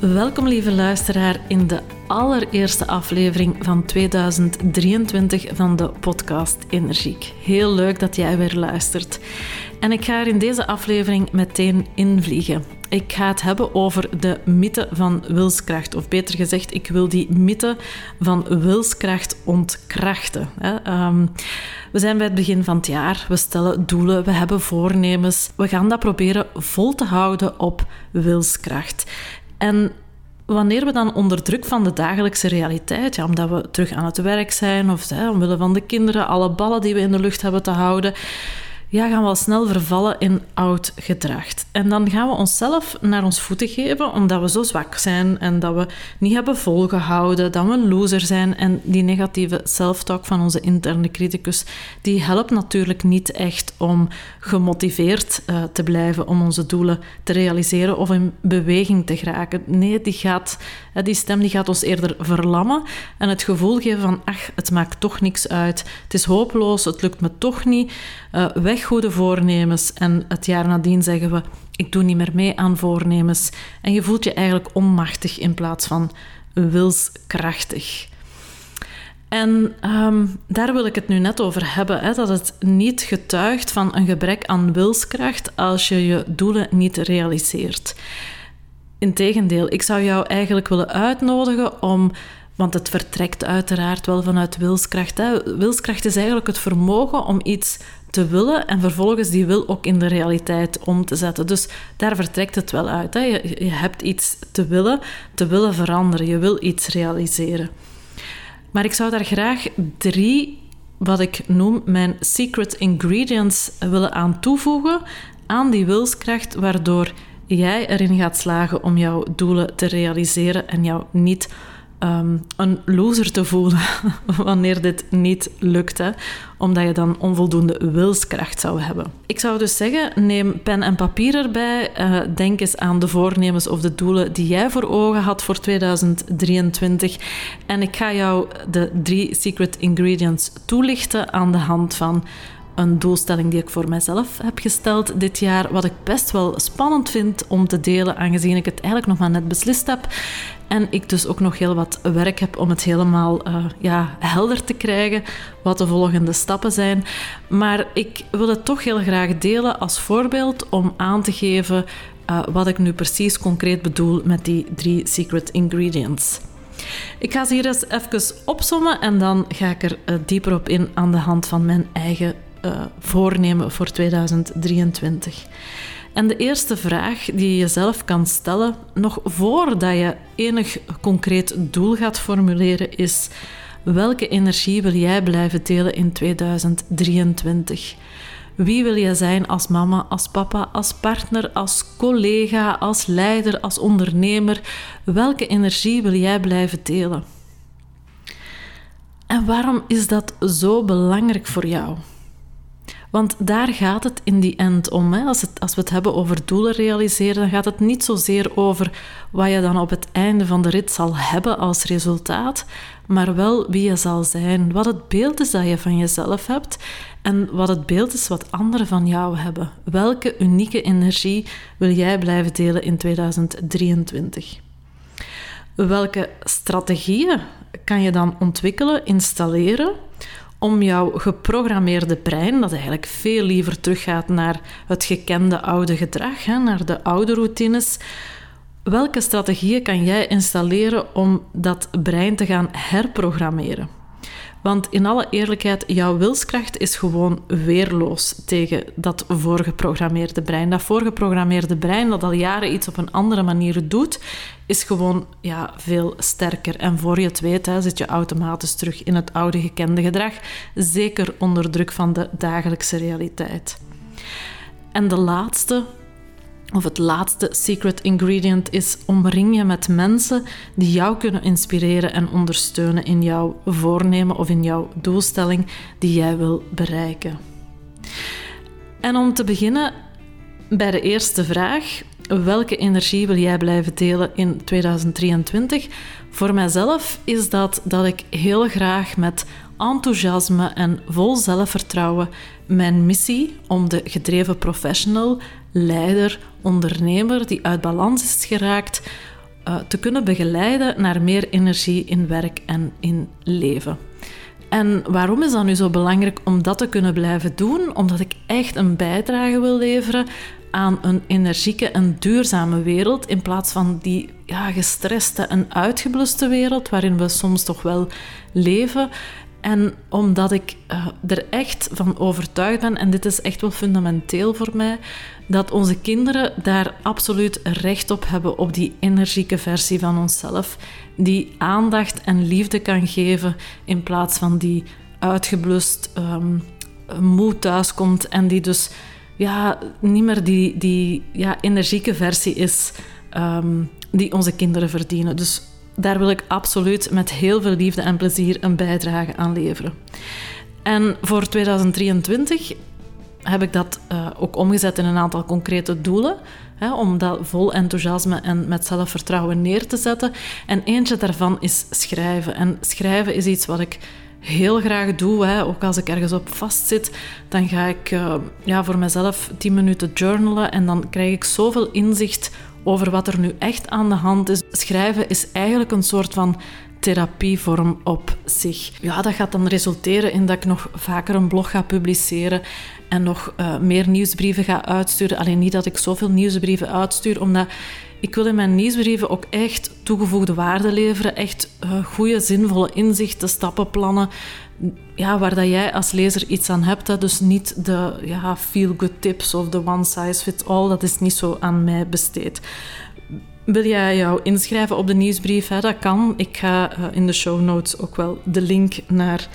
Welkom lieve luisteraar in de allereerste aflevering van 2023 van de podcast Energiek. Heel leuk dat jij weer luistert. En ik ga er in deze aflevering meteen invliegen. Ik ga het hebben over de mythe van wilskracht. Of beter gezegd, ik wil die mythe van wilskracht ontkrachten. Ehm, we zijn bij het begin van het jaar. We stellen doelen, we hebben voornemens. We gaan dat proberen vol te houden op wilskracht. En wanneer we dan onder druk van de dagelijkse realiteit, ja, omdat we terug aan het werk zijn of hè, omwille van de kinderen, alle ballen die we in de lucht hebben te houden, ja, gaan we al snel vervallen in oud gedrag. En dan gaan we onszelf naar ons voeten geven omdat we zo zwak zijn en dat we niet hebben volgehouden, dat we een loser zijn. En die negatieve self-talk van onze interne criticus, die helpt natuurlijk niet echt om gemotiveerd uh, te blijven om onze doelen te realiseren of in beweging te geraken. Nee, die, gaat, die stem die gaat ons eerder verlammen en het gevoel geven van, ach, het maakt toch niks uit. Het is hopeloos, het lukt me toch niet. Uh, weg goede voornemens en het jaar nadien zeggen we, ik doe niet meer mee aan voornemens. En je voelt je eigenlijk onmachtig in plaats van wilskrachtig. En um, daar wil ik het nu net over hebben: hè, dat het niet getuigt van een gebrek aan wilskracht als je je doelen niet realiseert. Integendeel, ik zou jou eigenlijk willen uitnodigen om want het vertrekt uiteraard wel vanuit wilskracht. Hè. Wilskracht is eigenlijk het vermogen om iets te willen en vervolgens die wil ook in de realiteit om te zetten. Dus daar vertrekt het wel uit. Hè. Je, je hebt iets te willen, te willen veranderen. Je wil iets realiseren. Maar ik zou daar graag drie, wat ik noem mijn secret ingredients, willen aan toevoegen aan die wilskracht, waardoor jij erin gaat slagen om jouw doelen te realiseren en jou niet Ehm, een loser te voelen wanneer dit niet lukt, omdat je dan onvoldoende wilskracht zou hebben. Ik zou dus zeggen, neem pen en papier erbij, uh, denk eens aan de voornemens of de doelen die jij voor ogen had voor 2023 en ik ga jou de drie secret ingredients toelichten aan de hand van een doelstelling die ik voor mezelf heb gesteld dit jaar, wat ik best wel spannend vind om te delen, aangezien ik het eigenlijk nog maar net beslist heb. En ik dus ook nog heel wat werk heb om het helemaal uh, ja, helder te krijgen, wat de volgende stappen zijn. Maar ik wil het toch heel graag delen als voorbeeld om aan te geven uh, wat ik nu precies concreet bedoel met die drie secret ingredients. Ik ga ze hier eens even opsommen en dan ga ik er uh, dieper op in aan de hand van mijn eigen uh, voornemen voor 2023. En de eerste vraag die je jezelf kan stellen, nog voordat je enig concreet doel gaat formuleren, is: welke energie wil jij blijven delen in 2023? Wie wil je zijn als mama, als papa, als partner, als collega, als leider, als ondernemer? Welke energie wil jij blijven delen? En waarom is dat zo belangrijk voor jou? Want daar gaat het in die end om. Hè. Als, het, als we het hebben over doelen realiseren, dan gaat het niet zozeer over wat je dan op het einde van de rit zal hebben als resultaat, maar wel wie je zal zijn. Wat het beeld is dat je van jezelf hebt en wat het beeld is wat anderen van jou hebben. Welke unieke energie wil jij blijven delen in 2023? Welke strategieën kan je dan ontwikkelen, installeren om jouw geprogrammeerde brein, dat eigenlijk veel liever teruggaat naar het gekende oude gedrag, hè, naar de oude routines, Welke strategieën kan jij installeren om dat brein te gaan herprogrammeren? Want in alle eerlijkheid, jouw wilskracht is gewoon weerloos tegen dat voorgeprogrammeerde brein. Dat voorgeprogrammeerde brein dat al jaren iets op een andere manier doet, is gewoon ja, veel sterker. En voor je het weet, hè, zit je automatisch terug in het oude gekende gedrag, zeker onder druk van de dagelijkse realiteit. En de laatste of het laatste secret ingredient is omring je met mensen die jou kunnen inspireren en ondersteunen in jouw voornemen of in jouw doelstelling die jij wil bereiken. En om te beginnen bij de eerste vraag: welke energie wil jij blijven delen in 2023? Voor mijzelf is dat dat ik heel graag met enthousiasme en vol zelfvertrouwen mijn missie om de gedreven professional, leider, ondernemer die uit balans is geraakt, uh, te kunnen begeleiden naar meer energie in werk en in leven. En waarom is dat nu zo belangrijk om dat te kunnen blijven doen? Omdat ik echt een bijdrage wil leveren aan een energieke en duurzame wereld in plaats van die ja, gestreste en uitgebluste wereld waarin we soms toch wel leven. En omdat ik uh, er echt van overtuigd ben, en dit is echt wel fundamenteel voor mij, dat onze kinderen daar absoluut recht op hebben, op die energieke versie van onszelf, die aandacht en liefde kan geven in plaats van die uitgeblust um, moe thuiskomt en die dus ja, niet meer die, die ja, energieke versie is um, die onze kinderen verdienen. Dus daar wil ik absoluut met heel veel liefde en plezier een bijdrage aan leveren. En voor 2023 heb ik dat uh, ook omgezet in een aantal concrete doelen. Hè, om dat vol enthousiasme en met zelfvertrouwen neer te zetten. En eentje daarvan is schrijven. En schrijven is iets wat ik heel graag doe. Hè. Ook als ik ergens op vastzit, dan ga ik uh, ja, voor mezelf 10 minuten journalen. En dan krijg ik zoveel inzicht over wat er nu echt aan de hand is. Schrijven is eigenlijk een soort van therapievorm op zich. Ja, dat gaat dan resulteren in dat ik nog vaker een blog ga publiceren en nog uh, meer nieuwsbrieven ga uitsturen. Alleen niet dat ik zoveel nieuwsbrieven uitstuur, omdat ik wil in mijn nieuwsbrieven ook echt toegevoegde waarde leveren, echt uh, goede, zinvolle inzichten, stappenplannen, ja, waar dat jij als lezer iets aan hebt. Hè. Dus niet de ja, feel-good tips of de one size fits all, dat is niet zo aan mij besteed. Wil jij jou inschrijven op de nieuwsbrief? Hè? Dat kan. Ik ga uh, in de show notes ook wel de link naar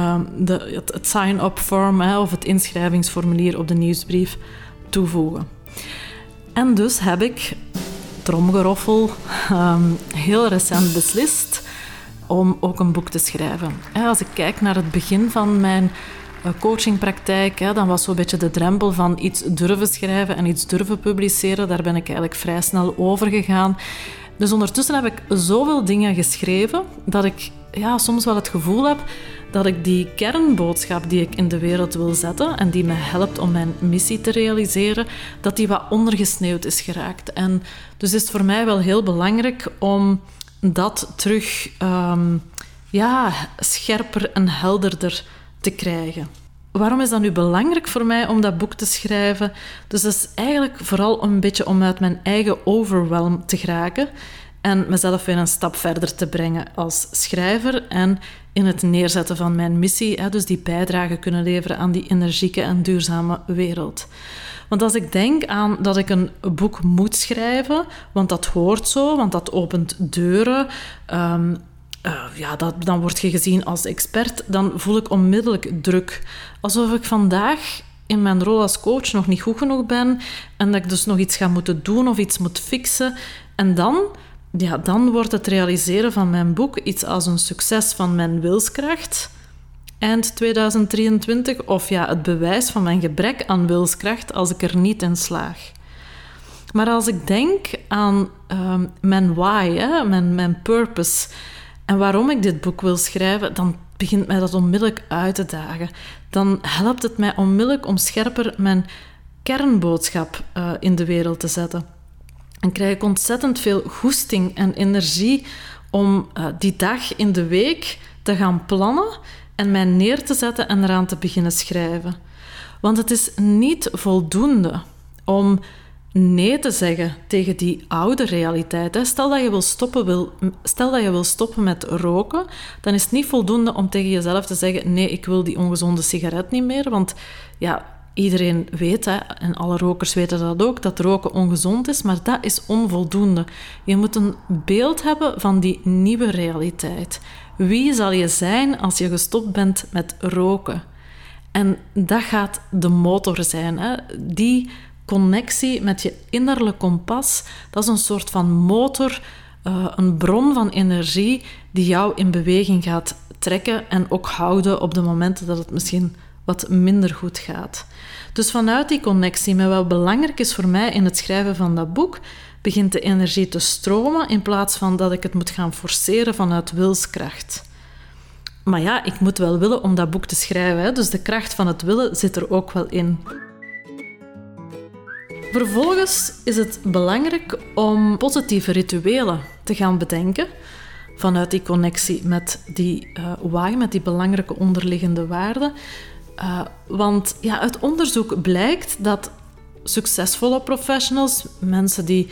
um, de, het, het sign-up form hè, of het inschrijvingsformulier op de nieuwsbrief toevoegen. En dus heb ik, tromgeroffel, um, heel recent beslist om ook een boek te schrijven. Als ik kijk naar het begin van mijn eh, coachingpraktijk, dan was zo'n beetje de drempel van iets durven schrijven en iets durven publiceren. Daar ben ik eigenlijk vrij snel over gegaan. Dus ondertussen heb ik zoveel dingen geschreven dat ik ja, soms wel het gevoel heb dat ik die kernboodschap die ik in de wereld wil zetten en die me helpt om mijn missie te realiseren, dat die wat ondergesneeuwd is geraakt. En dus is het voor mij wel heel belangrijk om dat terug um, ja, scherper en helderder te krijgen. Waarom is dat nu belangrijk voor mij om dat boek te schrijven? Dus dat is eigenlijk vooral een beetje om uit mijn eigen overwhelm te geraken en mezelf weer een stap verder te brengen als schrijver en in het neerzetten van mijn missie, dus die bijdrage kunnen leveren aan die energieke en duurzame wereld. Want als ik denk aan dat ik een boek moet schrijven, want dat hoort zo, want dat opent deuren, um, uh, ja, dan word je gezien als expert, dan voel ik onmiddellijk druk. Alsof ik vandaag in mijn rol als coach nog niet goed genoeg ben en dat ik dus nog iets ga moeten doen of iets moet fixen. En dan, ja, dan wordt het realiseren van mijn boek iets als een succes van mijn wilskracht eind 2023 of ja, het bewijs van mijn gebrek aan wilskracht als ik er niet in slaag. Maar als ik denk aan um, mijn why, hè, mijn, mijn purpose en waarom ik dit boek wil schrijven, dan begint mij dat onmiddellijk uit te dagen. Dan helpt het mij onmiddellijk om scherper mijn kernboodschap uh, in de wereld te zetten. En krijg ik ontzettend veel goesting en energie om uh, die dag in de week te gaan plannen en mij neer te zetten en eraan te beginnen schrijven. Want het is niet voldoende om nee te zeggen tegen die oude realiteit. Stel, dat je wil stoppen, wil, stel dat je wil stoppen met roken, dan is het niet voldoende om tegen jezelf te zeggen: nee, ik wil die ongezonde sigaret niet meer. Want ja, iedereen weet, hè, en alle rokers weten dat ook, dat roken ongezond is, maar dat is onvoldoende. Je moet een beeld hebben van die nieuwe realiteit. Wie zal je zijn als je gestopt bent met roken? En dat gaat de motor zijn. Hè? Die connectie met je innerlijk kompas, dat is een soort van motor, uh, een bron van energie die jou in beweging gaat trekken en ook houden op de momenten dat het misschien wat minder goed gaat. Dus vanuit die connectie met wat belangrijk is voor mij in het schrijven van dat boek, begint de energie te stromen in plaats van dat ik het moet gaan forceren vanuit wilskracht. Maar ja, ik moet wel willen om dat boek te schrijven, dus de kracht van het willen zit er ook wel in. Vervolgens is het belangrijk om positieve rituelen te gaan bedenken vanuit die connectie met die uh, met die belangrijke onderliggende waarden. Uh, want ja, uit onderzoek blijkt dat succesvolle professionals, mensen die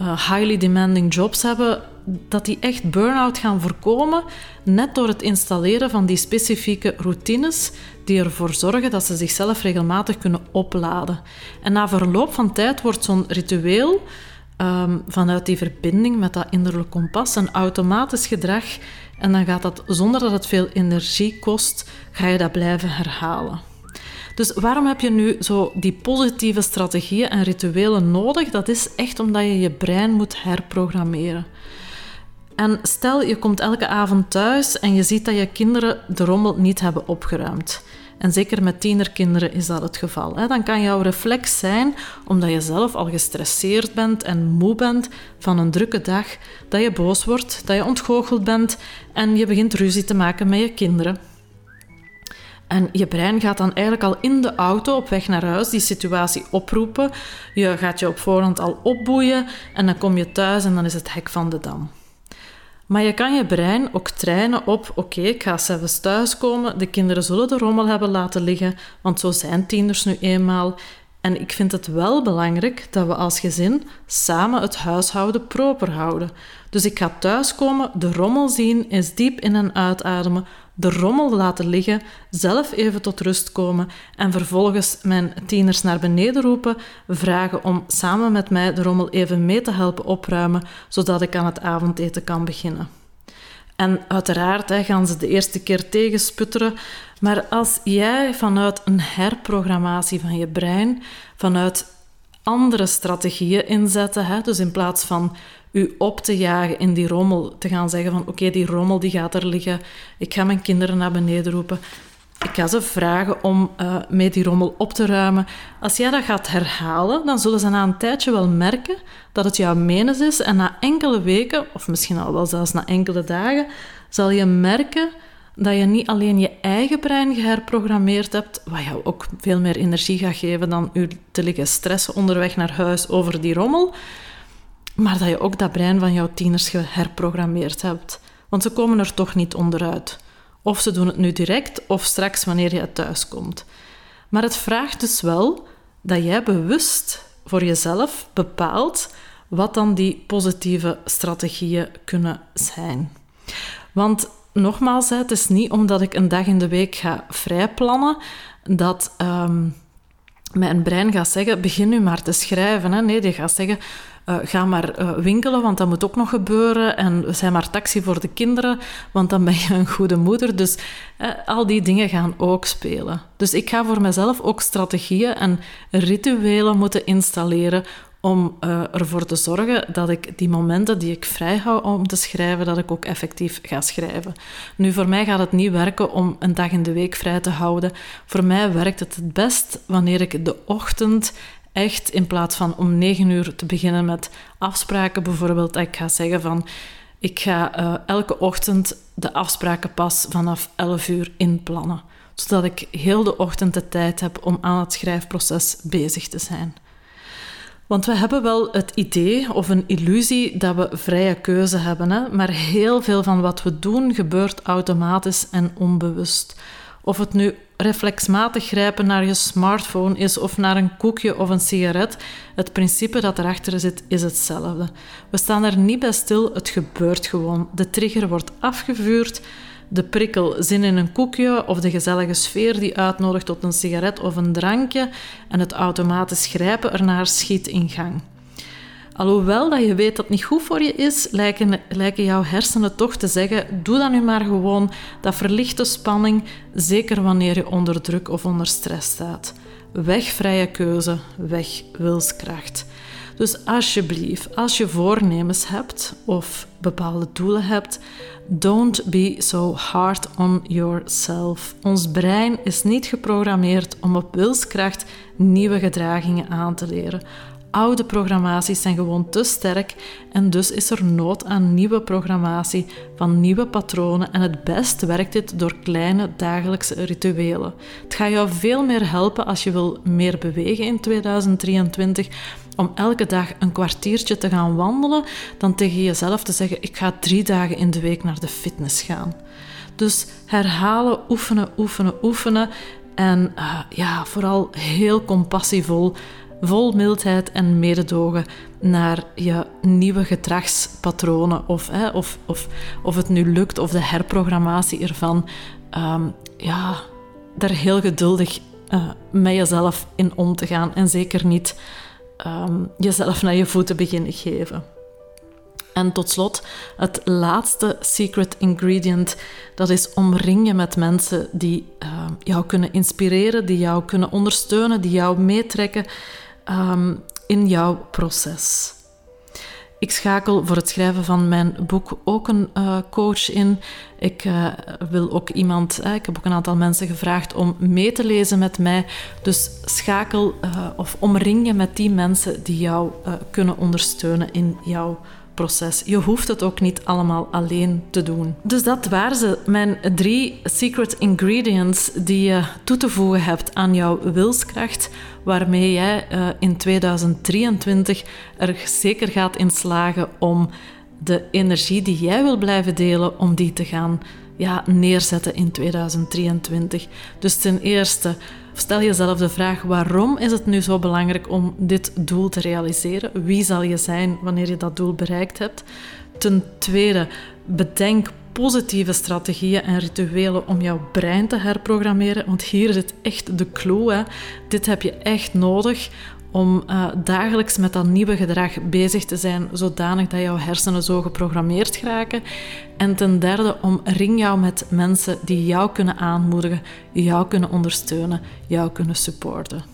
uh, highly demanding jobs hebben, dat die echt burn-out gaan voorkomen, net door het installeren van die specifieke routines die ervoor zorgen dat ze zichzelf regelmatig kunnen opladen. En na verloop van tijd wordt zo'n ritueel um, vanuit die verbinding met dat innerlijk kompas een automatisch gedrag en dan gaat dat zonder dat het veel energie kost, ga je dat blijven herhalen. Dus waarom heb je nu zo die positieve strategieën en rituelen nodig? Dat is echt omdat je je brein moet herprogrammeren. En stel je komt elke avond thuis en je ziet dat je kinderen de rommel niet hebben opgeruimd. En zeker met tienerkinderen is dat het geval. Dan kan jouw reflex zijn, omdat je zelf al gestresseerd bent en moe bent van een drukke dag, dat je boos wordt, dat je ontgoocheld bent en je begint ruzie te maken met je kinderen. En je brein gaat dan eigenlijk al in de auto op weg naar huis die situatie oproepen. Je gaat je op voorhand al opboeien en dan kom je thuis en dan is het hek van de dam. Maar je kan je brein ook trainen op: oké, ik ga zelfs thuiskomen. De kinderen zullen de rommel hebben laten liggen, want zo zijn tieners nu eenmaal. En ik vind het wel belangrijk dat we als gezin samen het huishouden proper houden. Dus ik ga thuiskomen, de rommel zien, eens diep in- en uitademen, de rommel laten liggen, zelf even tot rust komen en vervolgens mijn tieners naar beneden roepen, vragen om samen met mij de rommel even mee te helpen opruimen, zodat ik aan het avondeten kan beginnen. En uiteraard hè, gaan ze de eerste keer tegensputteren, maar als jij vanuit een herprogrammatie van je brein, vanuit andere strategieën inzetten, hè, dus in plaats van u op te jagen in die rommel. Te gaan zeggen van oké, die rommel die gaat er liggen. Ik ga mijn kinderen naar beneden roepen. Ik ga ze vragen om uh, mee die rommel op te ruimen. Als jij dat gaat herhalen, dan zullen ze na een tijdje wel merken dat het jouw menens is. En na enkele weken, of misschien al wel zelfs na enkele dagen, zal je merken dat je niet alleen je eigen brein geherprogrammeerd hebt, wat jou ook veel meer energie gaat geven dan u te liggen stressen onderweg naar huis over die rommel, maar dat je ook dat brein van jouw tieners geherprogrammeerd hebt. Want ze komen er toch niet onderuit. Of ze doen het nu direct of straks wanneer je thuis komt. Maar het vraagt dus wel dat jij bewust voor jezelf bepaalt wat dan die positieve strategieën kunnen zijn. Want nogmaals, het is niet omdat ik een dag in de week ga vrijplannen dat um, mijn brein gaat zeggen: begin nu maar te schrijven. Hè. Nee, die gaat zeggen: uh, ga maar uh, winkelen, want dat moet ook nog gebeuren. En zijn maar taxi voor de kinderen, want dan ben je een goede moeder. Dus uh, al die dingen gaan ook spelen. Dus ik ga voor mezelf ook strategieën en rituelen moeten installeren om ervoor te zorgen dat ik die momenten die ik vrij hou om te schrijven, dat ik ook effectief ga schrijven. Nu, voor mij gaat het niet werken om een dag in de week vrij te houden. Voor mij werkt het het best wanneer ik de ochtend echt in plaats van om negen uur te beginnen met afspraken, bijvoorbeeld, ik ga zeggen van ik ga uh, elke ochtend de afspraken pas vanaf 11 uur inplannen, zodat ik heel de ochtend de tijd heb om aan het schrijfproces bezig te zijn. Want we hebben wel het idee of een illusie dat we vrije keuze hebben, hè? maar heel veel van wat we doen gebeurt automatisch en onbewust Of het nu reflexmatig grijpen naar je smartphone is of naar een koekje of een sigaret, het principe dat erachter zit is hetzelfde. We staan er niet bij stil, het gebeurt gewoon. De trigger wordt afgevuurd, de prikkel zin in een koekje of de gezellige sfeer die uitnodigt tot een sigaret of een drankje en het automatisch grijpen ernaar schiet in gang. Alhoewel dat je weet dat het niet goed voor je is, lijken, lijken jouw hersenen toch te zeggen: doe dan nu maar gewoon. Dat verlichte spanning, zeker wanneer je onder druk of onder stress staat. Weg vrije keuze, weg wilskracht. Dus alsjeblieft, als je voornemens hebt of bepaalde doelen hebt, don't be so hard on yourself. Ons brein is niet geprogrammeerd om op wilskracht nieuwe gedragingen aan te leren. Oude programmaties zijn gewoon te sterk en dus is er nood aan nieuwe programmatie van nieuwe patronen en het best werkt dit door kleine dagelijkse rituelen. Het gaat jou veel meer helpen als je wil meer bewegen in 2023 om elke dag een kwartiertje te gaan wandelen dan tegen jezelf te zeggen ik ga drie dagen in de week naar de fitness gaan. Dus herhalen, oefenen, oefenen, oefenen en uh, ja, vooral heel compassievol vol mildheid en mededogen naar je nieuwe gedragspatronen. Of, hè, of, of, of het nu lukt, of de herprogrammatie ervan. Um, ja, daar heel geduldig uh, met jezelf in om te gaan. En zeker niet um, jezelf naar je voeten beginnen geven. En tot slot, het laatste secret ingredient, dat is omring je met mensen die uh, jou kunnen inspireren, die jou kunnen ondersteunen, die jou meetrekken, um, in jouw proces. Ik schakel voor het schrijven van mijn boek ook een uh, coach in. Ik uh, wil ook iemand, uh, ik heb ook een aantal mensen gevraagd om mee te lezen met mij. Dus schakel of omring je met die mensen die jou kunnen ondersteunen in jouw proces. Je hoeft het ook niet allemaal alleen te doen. Dus dat waren ze, mijn drie secret ingredients die je toe te voegen hebt aan jouw wilskracht, waarmee jij uh, in 2023 er zeker gaat in slagen om de energie die jij wil blijven delen, om die te gaan ja, neerzetten in 2023. Dus ten eerste, stel jezelf de vraag: waarom is het nu zo belangrijk om dit doel te realiseren? Wie zal je zijn wanneer je dat doel bereikt hebt? Ten tweede, bedenk positieve strategieën en rituelen om jouw brein te herprogrammeren. Want hier zit echt de clue. Hè. Dit heb je echt nodig om uh, dagelijks met dat nieuwe gedrag bezig te zijn, zodanig dat jouw hersenen zo geprogrammeerd geraken. En ten derde, omring jou met mensen die jou kunnen aanmoedigen, jou kunnen ondersteunen, jou kunnen supporten.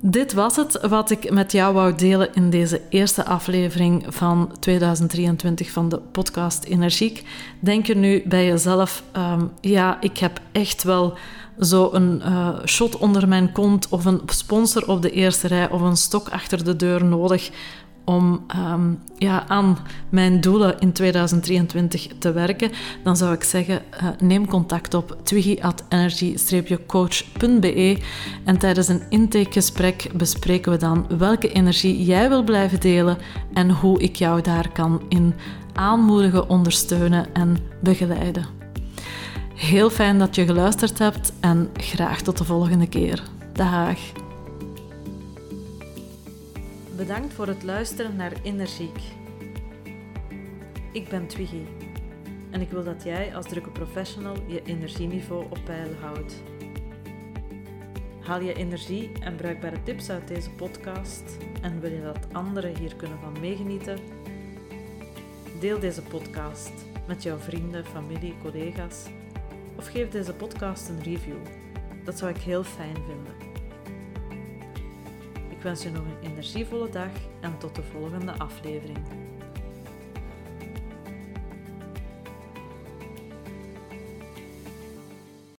Dit was het wat ik met jou wou delen in deze eerste aflevering van 2023 van de podcast Energiek. Denk je nu bij jezelf, um, ja, ik heb echt wel zo een uh, shot onder mijn kont of een sponsor op de eerste rij of een stok achter de deur nodig om um, ja, aan mijn doelen in 2023 te werken, dan zou ik zeggen, uh, neem contact op twiggy.energy-coach.be en tijdens een intakegesprek bespreken we dan welke energie jij wil blijven delen en hoe ik jou daar kan in aanmoedigen, ondersteunen en begeleiden. Heel fijn dat je geluisterd hebt en graag tot de volgende keer. Dag. Bedankt voor het luisteren naar Energiek. Ik ben Twiggy en ik wil dat jij als drukke professional je energieniveau op peil houdt. Haal je energie en bruikbare tips uit deze podcast en wil je dat anderen hier kunnen van meegenieten? Deel deze podcast met jouw vrienden, familie, collega's of geef deze podcast een review. Dat zou ik heel fijn vinden. Ik wens je nog een energievolle dag en tot de volgende aflevering.